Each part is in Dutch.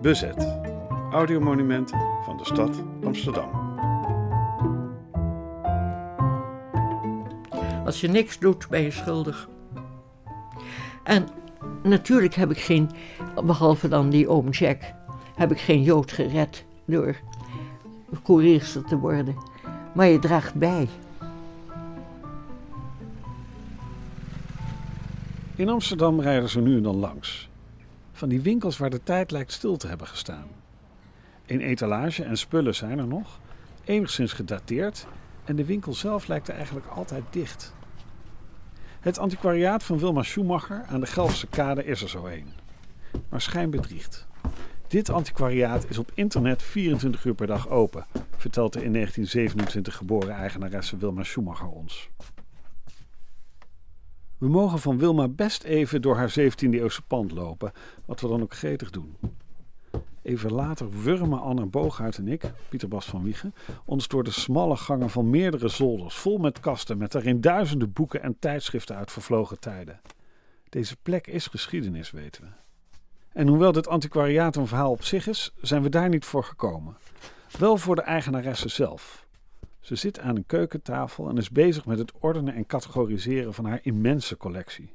Bezet. Audiomonumenten van de stad Amsterdam. Als je niks doet, ben je schuldig. En natuurlijk heb ik geen, behalve dan die oom Jack, heb ik geen Jood gered door koerierster te worden. Maar je draagt bij. In Amsterdam rijden ze nu en dan langs. Van die winkels waar de tijd lijkt stil te hebben gestaan. Een etalage en spullen zijn er nog, enigszins gedateerd en de winkel zelf lijkt er eigenlijk altijd dicht. Het antiquariaat van Wilma Schumacher aan de Gelfse kade is er zo een. Maar schijn bedriegt. Dit antiquariaat is op internet 24 uur per dag open, vertelt de in 1927 geboren eigenaresse Wilma Schumacher ons. We mogen van Wilma best even door haar 17e-eeuwse pand lopen, wat we dan ook gretig doen. Even later wurmen Anne Booghuis en ik, Pieter Bas van Wiegen, ons door de smalle gangen van meerdere zolders, vol met kasten, met daarin duizenden boeken en tijdschriften uit vervlogen tijden. Deze plek is geschiedenis, weten we. En hoewel dit antiquariaat een verhaal op zich is, zijn we daar niet voor gekomen. Wel voor de eigenaresse zelf. Ze zit aan een keukentafel en is bezig met het ordenen en categoriseren van haar immense collectie.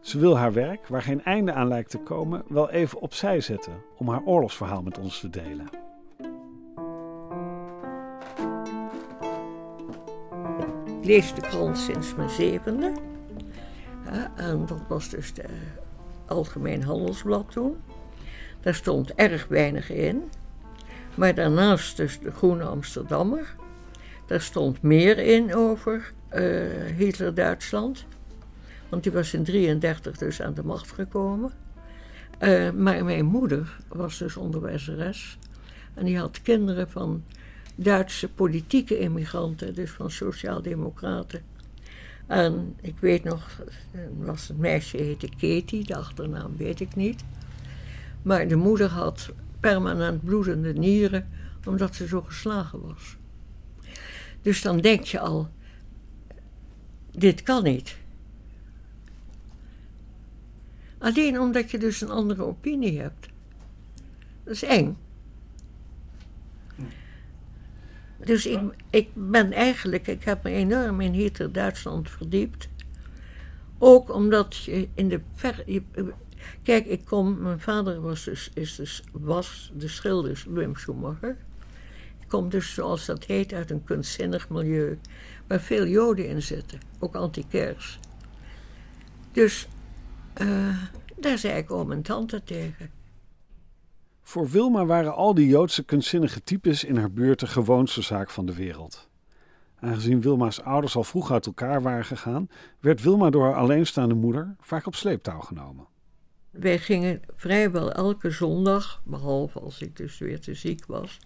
Ze wil haar werk, waar geen einde aan lijkt te komen, wel even opzij zetten om haar oorlogsverhaal met ons te delen. Ik lees de krant sinds mijn zevende. En dat was dus de Algemeen Handelsblad toen. Daar stond erg weinig in. Maar daarnaast dus de Groene Amsterdammer. Daar stond meer in over uh, Hitler-Duitsland. Want die was in 1933 dus aan de macht gekomen. Uh, maar mijn moeder was dus onderwijzeres. En die had kinderen van Duitse politieke immigranten, dus van sociaaldemocraten. En ik weet nog, was een meisje, heette Katie, de achternaam weet ik niet. Maar de moeder had permanent bloedende nieren, omdat ze zo geslagen was. Dus dan denk je al, dit kan niet. Alleen omdat je dus een andere opinie hebt. Dat is eng. Dus ik, ik ben eigenlijk, ik heb me enorm in Hitler-Duitsland verdiept. Ook omdat je in de ver. kijk, ik kom, mijn vader was dus, is dus, was de schilder Wim Schumacher. Ik kom dus, zoals dat heet, uit een kunstzinnig milieu. Waar veel Joden in zitten, ook antiquairs. Dus uh, daar zei ik oom en tante tegen. Voor Wilma waren al die Joodse kunstzinnige types in haar buurt de gewoonste zaak van de wereld. Aangezien Wilma's ouders al vroeg uit elkaar waren gegaan, werd Wilma door haar alleenstaande moeder vaak op sleeptouw genomen. Wij gingen vrijwel elke zondag, behalve als ik dus weer te ziek was,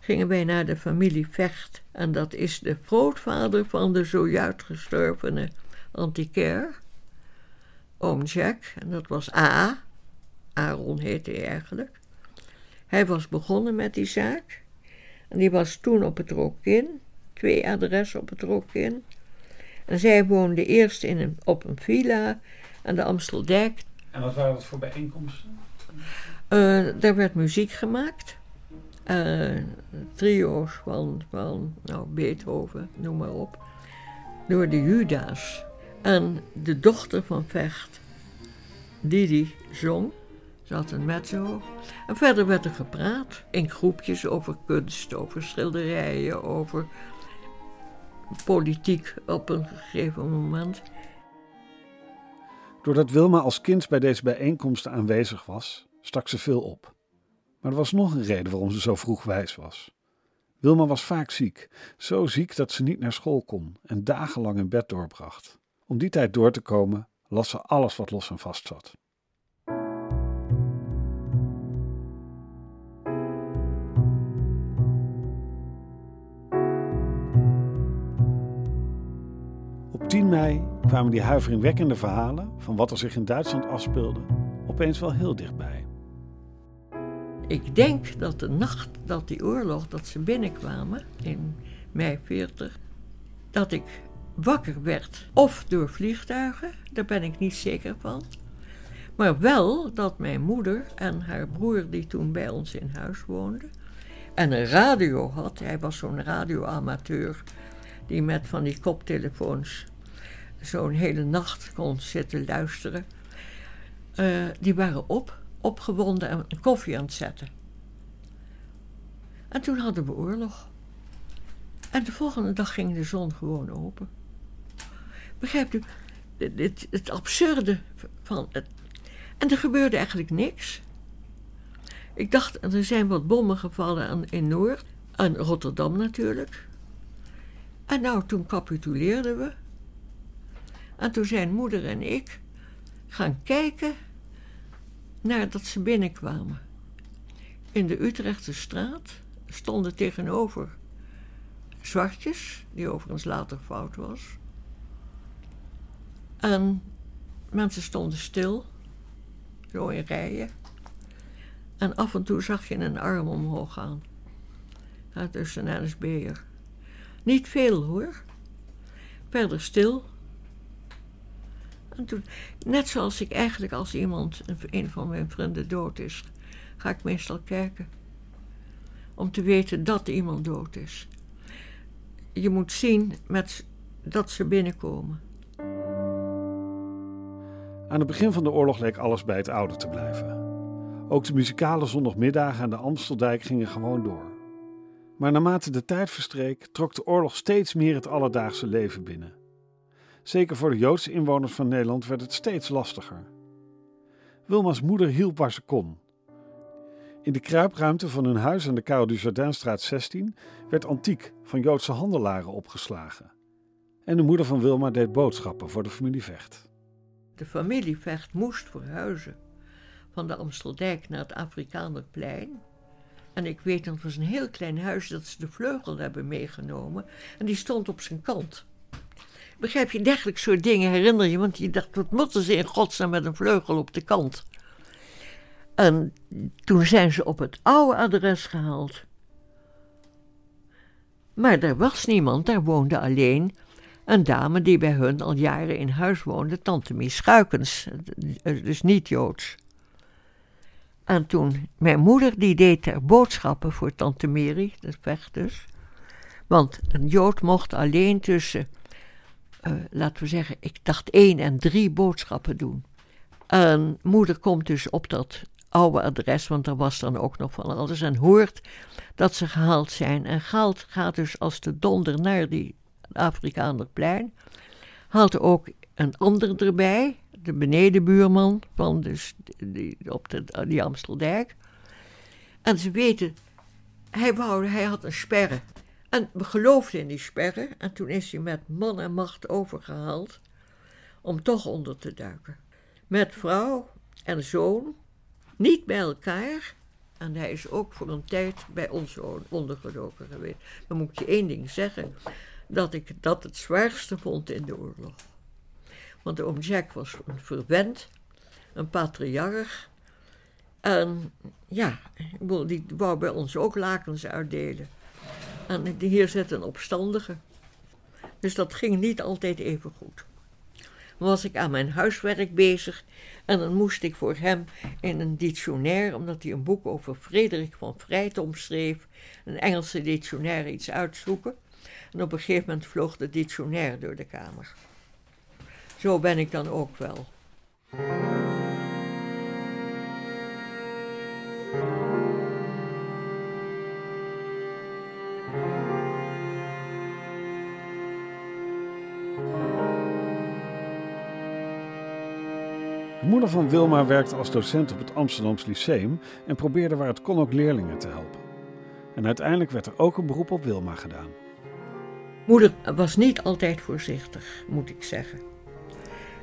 gingen wij naar de familie Vecht. En dat is de grootvader van de zojuist gestorvene antiquaire, oom Jack. En dat was A. Aaron heette hij eigenlijk. Hij was begonnen met die zaak. En die was toen op het Rokin. Twee adressen op het Rokin. En zij woonde eerst in een, op een villa aan de Amsteldijk. En wat waren dat voor bijeenkomsten? Uh, daar werd muziek gemaakt. Uh, trio's van, van nou, Beethoven, noem maar op. Door de Juda's. En de dochter van Vecht, Didi, zong. Ze had een mezzo. En verder werd er gepraat in groepjes over kunst, over schilderijen, over politiek op een gegeven moment. Doordat Wilma als kind bij deze bijeenkomsten aanwezig was, stak ze veel op. Maar er was nog een reden waarom ze zo vroeg wijs was. Wilma was vaak ziek, zo ziek dat ze niet naar school kon en dagenlang in bed doorbracht. Om die tijd door te komen, las ze alles wat los en vast zat. Op 10 mei kwamen die huiveringwekkende verhalen van wat er zich in Duitsland afspeelde opeens wel heel dichtbij. Ik denk dat de nacht dat die oorlog, dat ze binnenkwamen in mei 40, dat ik wakker werd. Of door vliegtuigen, daar ben ik niet zeker van. Maar wel dat mijn moeder en haar broer, die toen bij ons in huis woonde, en een radio had. Hij was zo'n radioamateur die met van die koptelefoons zo'n hele nacht kon zitten luisteren. Eh, die waren op, opgewonden en koffie aan het zetten. En toen hadden we oorlog. En de volgende dag ging de zon gewoon open. Begrijpt u? Het, het, absurde van het. En er gebeurde eigenlijk niks. Ik dacht, er zijn wat bommen gevallen in Noord, en Rotterdam natuurlijk. En nou, toen capituleerden we. En toen zijn moeder en ik gaan kijken naar dat ze binnenkwamen. In de Utrechtse straat stonden tegenover zwartjes, die overigens later fout was. En mensen stonden stil, zo in rijen. En af en toe zag je een arm omhoog gaan. Tussen een NSB'er. Niet veel hoor. Verder stil. En toen, net zoals ik eigenlijk als iemand, een van mijn vrienden dood is, ga ik meestal kijken. Om te weten dat iemand dood is. Je moet zien met, dat ze binnenkomen. Aan het begin van de oorlog leek alles bij het oude te blijven. Ook de muzikale zondagmiddagen aan de Amsteldijk gingen gewoon door. Maar naarmate de tijd verstreek, trok de oorlog steeds meer het alledaagse leven binnen. Zeker voor de Joodse inwoners van Nederland werd het steeds lastiger. Wilma's moeder hielp waar ze kon. In de kruipruimte van hun huis aan de Karel du Jardinstraat 16 werd antiek van Joodse handelaren opgeslagen. En de moeder van Wilma deed boodschappen voor de familie Vecht. De familie Vecht moest verhuizen van de Amsteldijk naar het Afrikanerplein. En ik weet, dat was een heel klein huis dat ze de vleugel hebben meegenomen. En die stond op zijn kant. Begrijp je, dergelijk soort dingen herinner je, want je dacht, wat moeten ze in godsnaam met een vleugel op de kant? En toen zijn ze op het oude adres gehaald. Maar er was niemand, daar woonde alleen een dame die bij hun al jaren in huis woonde, tante Mies Schuikens, dus niet Joods. En toen, mijn moeder die deed er boodschappen voor tante Mary, dat vecht dus. Want een Jood mocht alleen tussen, uh, laten we zeggen, ik dacht één en drie boodschappen doen. En moeder komt dus op dat oude adres, want er was dan ook nog van alles, en hoort dat ze gehaald zijn. En gaat, gaat dus als de donder naar die Afrikanerplein. Haalt ook een ander erbij, de benedenbuurman van dus die, op de, die Amsteldijk. En ze weten, hij, wou, hij had een sperre. En we geloofden in die sperre. En toen is hij met man en macht overgehaald om toch onder te duiken. Met vrouw en zoon, niet bij elkaar. En hij is ook voor een tijd bij ons ondergedoken geweest. Dan moet je één ding zeggen: dat ik dat het zwaarste vond in de oorlog. Want oom Jack was een verwend, een patriarch. En ja, die wou bij ons ook lakens uitdelen. En hier zit een opstandige. Dus dat ging niet altijd even goed. Was ik aan mijn huiswerk bezig en dan moest ik voor hem in een dictionair, omdat hij een boek over Frederik van Vrijtom schreef, een Engelse dictionair iets uitzoeken. En op een gegeven moment vloog de dictionair door de kamer. Zo ben ik dan ook wel. Moeder van Wilma werkte als docent op het Amsterdams Lyceum en probeerde waar het kon ook leerlingen te helpen. En uiteindelijk werd er ook een beroep op Wilma gedaan. Moeder was niet altijd voorzichtig, moet ik zeggen.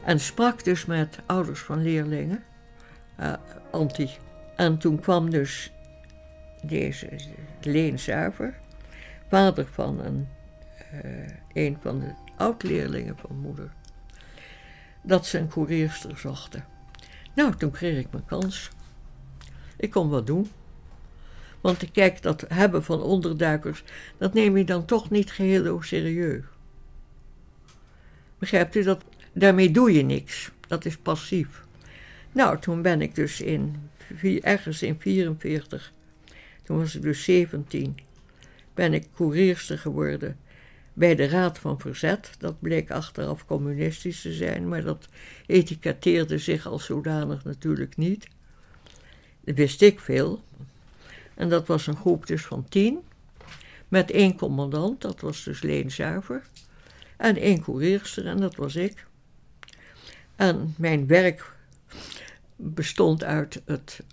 En sprak dus met ouders van leerlingen, uh, anti. En toen kwam dus deze Leen Zuiver, vader van een, uh, een van de oud-leerlingen van moeder, dat ze een koerierster zochten. Nou, toen kreeg ik mijn kans. Ik kon wat doen. Want kijk, dat hebben van onderduikers, dat neem je dan toch niet geheel serieus. Begrijpt u dat? Daarmee doe je niks. Dat is passief. Nou, toen ben ik dus in, ergens in 44, toen was ik dus 17, ben ik koerierster geworden bij de Raad van Verzet. Dat bleek achteraf communistisch te zijn, maar dat etiketteerde zich als zodanig natuurlijk niet. Dat wist ik veel. En dat was een groep dus van tien, met één commandant, dat was dus Leen Zuiver, en één koerierster, en dat was ik. En mijn werk bestond uit het,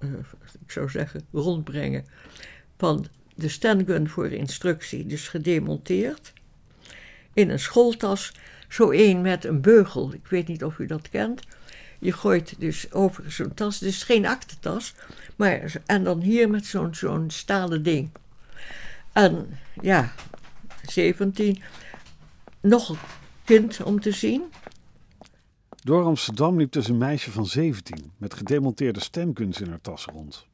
uh, ik zou zeggen, rondbrengen van de standgun voor instructie, dus gedemonteerd, in een schooltas, zo één met een beugel. Ik weet niet of u dat kent. Je gooit dus over zo'n tas, dus geen aktentas, maar en dan hier met zo'n zo'n stalen ding. En ja, 17, nog een kind om te zien. Door Amsterdam liep dus een meisje van 17 met gedemonteerde stemguns in haar tas rond.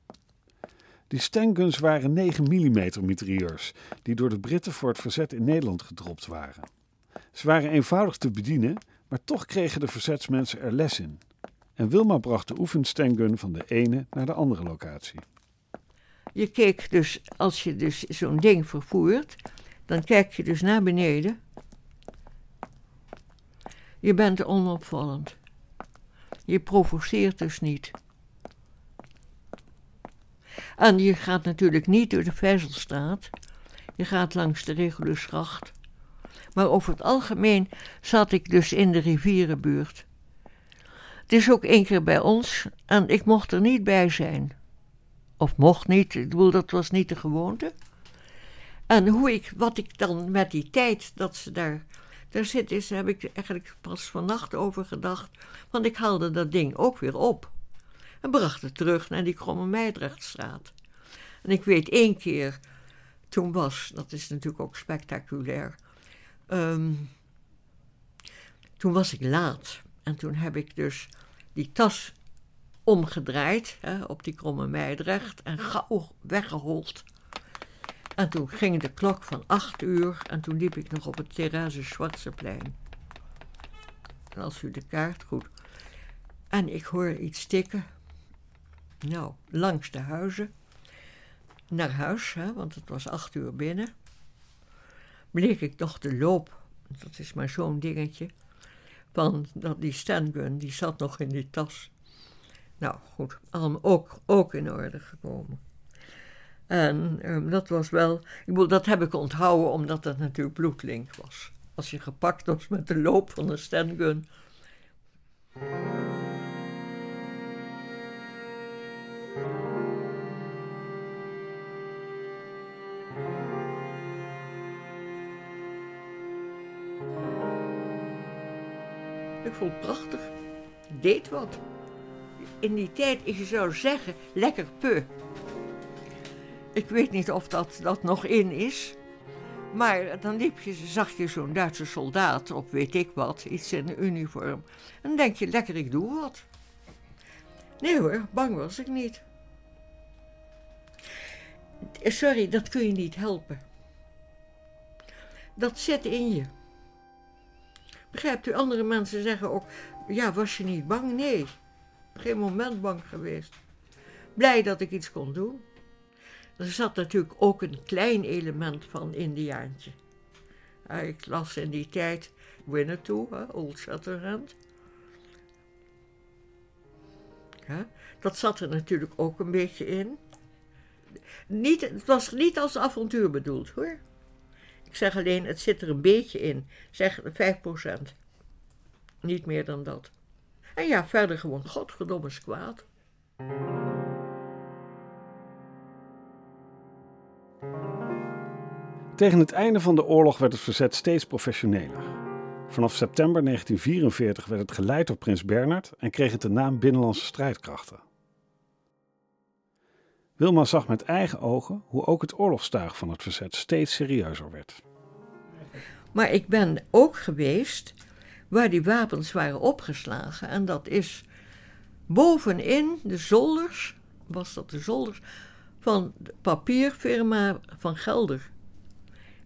Die stenguns waren 9 mm mitrailleurs die door de Britten voor het verzet in Nederland gedropt waren. Ze waren eenvoudig te bedienen, maar toch kregen de verzetsmensen er les in. En Wilma bracht de oefenstengun van de ene naar de andere locatie. Je keek dus, als je dus zo'n ding vervoert, dan kijk je dus naar beneden. Je bent onopvallend. Je provoceert dus niet. En je gaat natuurlijk niet door de Vijzelstraat. Je gaat langs de Regulusgracht. Maar over het algemeen zat ik dus in de rivierenbuurt. Het is ook één keer bij ons en ik mocht er niet bij zijn. Of mocht niet, ik bedoel, dat was niet de gewoonte. En hoe ik, wat ik dan met die tijd dat ze daar, daar zit, is, heb ik eigenlijk pas vannacht over gedacht. Want ik haalde dat ding ook weer op en bracht het terug naar die Kromme Meidrechtstraat. En ik weet één keer, toen was, dat is natuurlijk ook spectaculair, ehm, toen was ik laat. En toen heb ik dus die tas omgedraaid hè, op die Kromme Meidrecht en gauw weggehold. En toen ging de klok van acht uur en toen liep ik nog op het Therese Schwarzeplein. En als u de kaart goed. En ik hoor iets tikken nou, langs de huizen. Naar huis, want het was acht uur binnen. Bleek ik toch de loop, dat is maar zo'n dingetje, van dat die standgun, die zat nog in die tas. Nou goed, allemaal ook, ook in orde gekomen. En um, dat was wel, ik bedoel, dat heb ik onthouden omdat dat natuurlijk bloedlink was. Als je gepakt was met de loop van een standgun. Ik vond het prachtig. Deed wat. In die tijd, je zou zeggen, lekker peu. Ik weet niet of dat, dat nog in is. Maar dan liep je, zag je zo'n Duitse soldaat op weet ik wat, iets in een uniform. En dan denk je, lekker, ik doe wat. Nee hoor, bang was ik niet. Sorry, dat kun je niet helpen. Dat zit in je. Begrijpt u, andere mensen zeggen ook, ja, was je niet bang? Nee, geen moment bang geweest. Blij dat ik iets kon doen. Er zat natuurlijk ook een klein element van Indiaantje. ik las in die tijd Winnetou, Old Shatterhand. Ja, dat zat er natuurlijk ook een beetje in. Niet, het was niet als avontuur bedoeld hoor. Ik zeg alleen, het zit er een beetje in. Zeg 5%. Niet meer dan dat. En ja, verder gewoon godverdomme kwaad. Tegen het einde van de oorlog werd het verzet steeds professioneler. Vanaf september 1944 werd het geleid door prins Bernhard en kreeg het de naam Binnenlandse Strijdkrachten. Wilma zag met eigen ogen hoe ook het oorlogstuig van het verzet steeds serieuzer werd. Maar ik ben ook geweest waar die wapens waren opgeslagen. En dat is bovenin de zolders, was dat de zolders, van de papierfirma Van Gelder.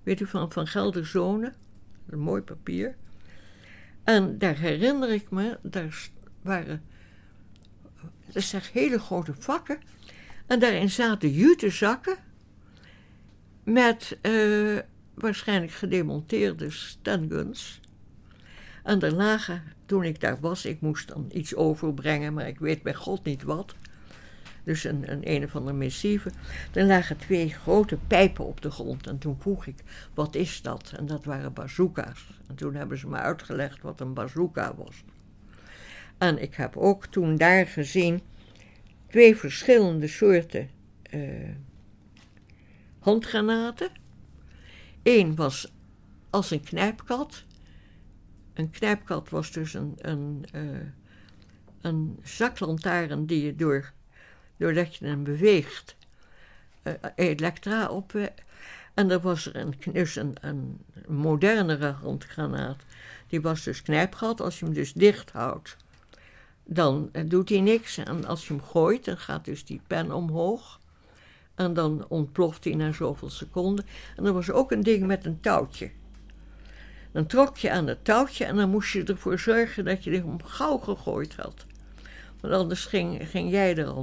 Weet u van Van Gelder Zonen? Een mooi papier. En daar herinner ik me, daar waren, dat zijn hele grote vakken. En daarin zaten jute zakken met uh, waarschijnlijk gedemonteerde standguns. En er lagen, toen ik daar was, ik moest dan iets overbrengen, maar ik weet bij God niet wat. Dus een, een een of andere missieve. Er lagen twee grote pijpen op de grond. En toen vroeg ik, wat is dat? En dat waren bazooka's. En toen hebben ze me uitgelegd wat een bazooka was. En ik heb ook toen daar gezien twee verschillende soorten uh, handgranaten. Eén was als een knijpkat. Een knijpkat was dus een, een, uh, een zaklantaarn die je door, doordat je hem beweegt, uh, elektra op. en er was er een, dus een, een modernere handgranaat. Die was dus knijpgat. Als je hem dus dicht houdt, dan doet hij niks. En als je hem gooit, dan gaat dus die pen omhoog. En dan ontploft hij na zoveel seconden. En er was ook een ding met een touwtje. Dan trok je aan het touwtje en dan moest je ervoor zorgen dat je hem gauw gegooid had. Want anders ging, ging jij er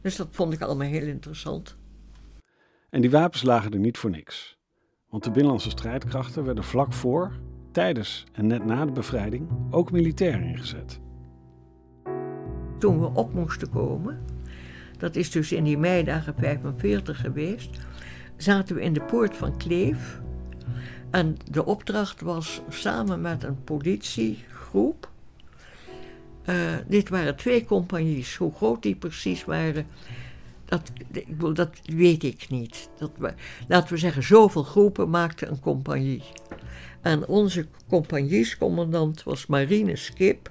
Dus dat vond ik allemaal heel interessant. En die wapens lagen er niet voor niks. Want de binnenlandse strijdkrachten werden vlak voor, tijdens en net na de bevrijding ook militair ingezet. Toen we op moesten komen, dat is dus in die meidagen 45 geweest, zaten we in de poort van Kleef. En de opdracht was samen met een politiegroep. Uh, dit waren twee compagnies. Hoe groot die precies waren, dat, dat weet ik niet. Dat, laten we zeggen, zoveel groepen maakten een compagnie. En onze compagniescommandant was Marine Skip.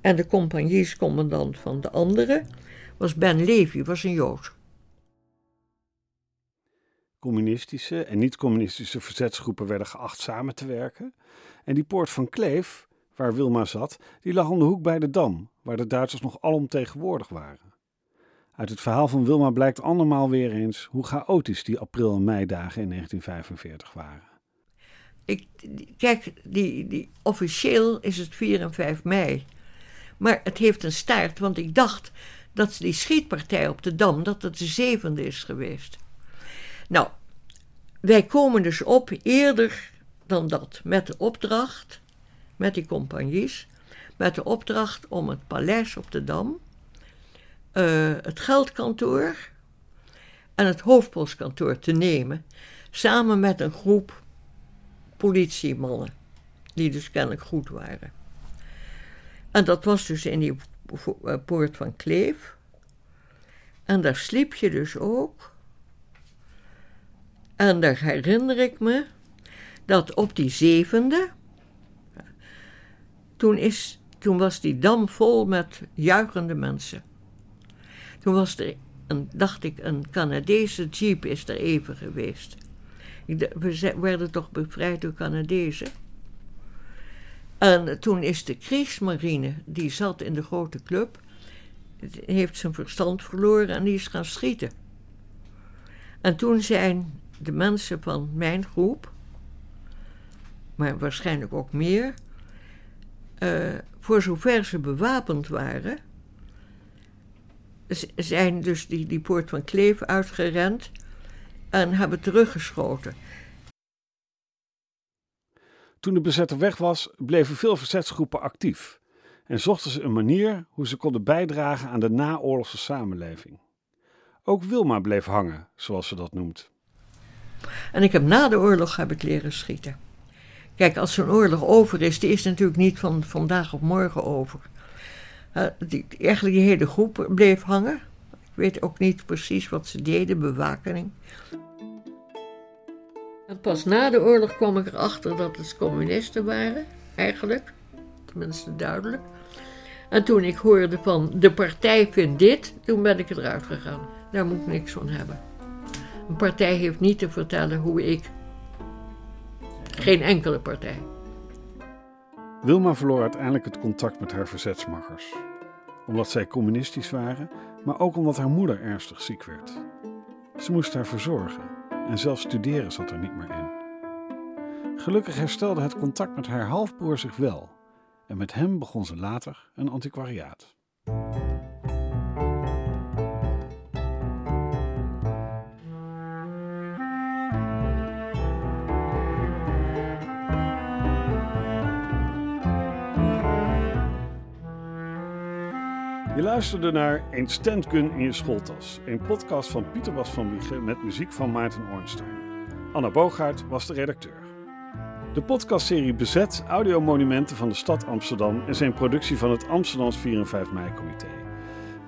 En de compagniescommandant van de andere was Ben Levy, was een Jood. Communistische en niet-communistische verzetsgroepen werden geacht samen te werken. En die poort van Kleef, waar Wilma zat, die lag om de hoek bij de Dam, waar de Duitsers nog alomtegenwoordig waren. Uit het verhaal van Wilma blijkt andermaal weer eens hoe chaotisch die april- en meidagen in 1945 waren. Ik, kijk, die, die, officieel is het 4 en 5 mei. Maar het heeft een staart, want ik dacht dat die schietpartij op de Dam, dat het de zevende is geweest. Nou, wij komen dus op eerder dan dat, met de opdracht, met die compagnies, met de opdracht om het paleis op de Dam, uh, het geldkantoor en het hoofdpostkantoor te nemen, samen met een groep politiemannen, die dus kennelijk goed waren. En dat was dus in die eh, poort van Kleef. En daar sliep je dus ook. En daar herinner ik me dat op die zevende, toen, is, toen was die dam vol met juichende mensen. Toen was er, een, dacht ik, een Canadese jeep is er even geweest. We werden toch bevrijd door Canadezen? En toen is de Kriegsmarine, die zat in de grote club, heeft zijn verstand verloren en die is gaan schieten. En toen zijn de mensen van mijn groep, maar waarschijnlijk ook meer, uh, voor zover ze bewapend waren, zijn dus die, die poort van Kleef uitgerend en hebben teruggeschoten. Toen de bezetter weg was, bleven veel verzetsgroepen actief en zochten ze een manier hoe ze konden bijdragen aan de naoorlogse samenleving. Ook Wilma bleef hangen, zoals ze dat noemt. En ik heb na de oorlog heb ik leren schieten. Kijk, als zo'n oorlog over is, die is natuurlijk niet van vandaag op morgen over. Die, eigenlijk die hele groep bleef hangen. Ik weet ook niet precies wat ze deden, bewakening. Pas na de oorlog kwam ik erachter dat het communisten waren, eigenlijk. Tenminste duidelijk. En toen ik hoorde van de partij vindt dit, toen ben ik eruit gegaan. Daar moet ik niks van hebben. Een partij heeft niet te vertellen hoe ik. Geen enkele partij. Wilma verloor uiteindelijk het contact met haar verzetsmakkers. Omdat zij communistisch waren, maar ook omdat haar moeder ernstig ziek werd. Ze moest haar verzorgen en zelfs studeren zat er niet meer in. Gelukkig herstelde het contact met haar halfbroer zich wel En met hem begon ze later een antiquariaat. Je luisterde naar Een standgun in je schooltas, een podcast van Pieter Bas van Wiegen met muziek van Maarten Ornstein. Anna Boogaard was de redacteur. De podcastserie Bezet audiomonumenten van de stad Amsterdam is een productie van het Amsterdams 4 en 5 mei-comité.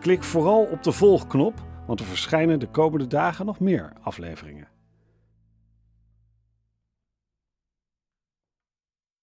Klik vooral op de volgknop, want er verschijnen de komende dagen nog meer afleveringen.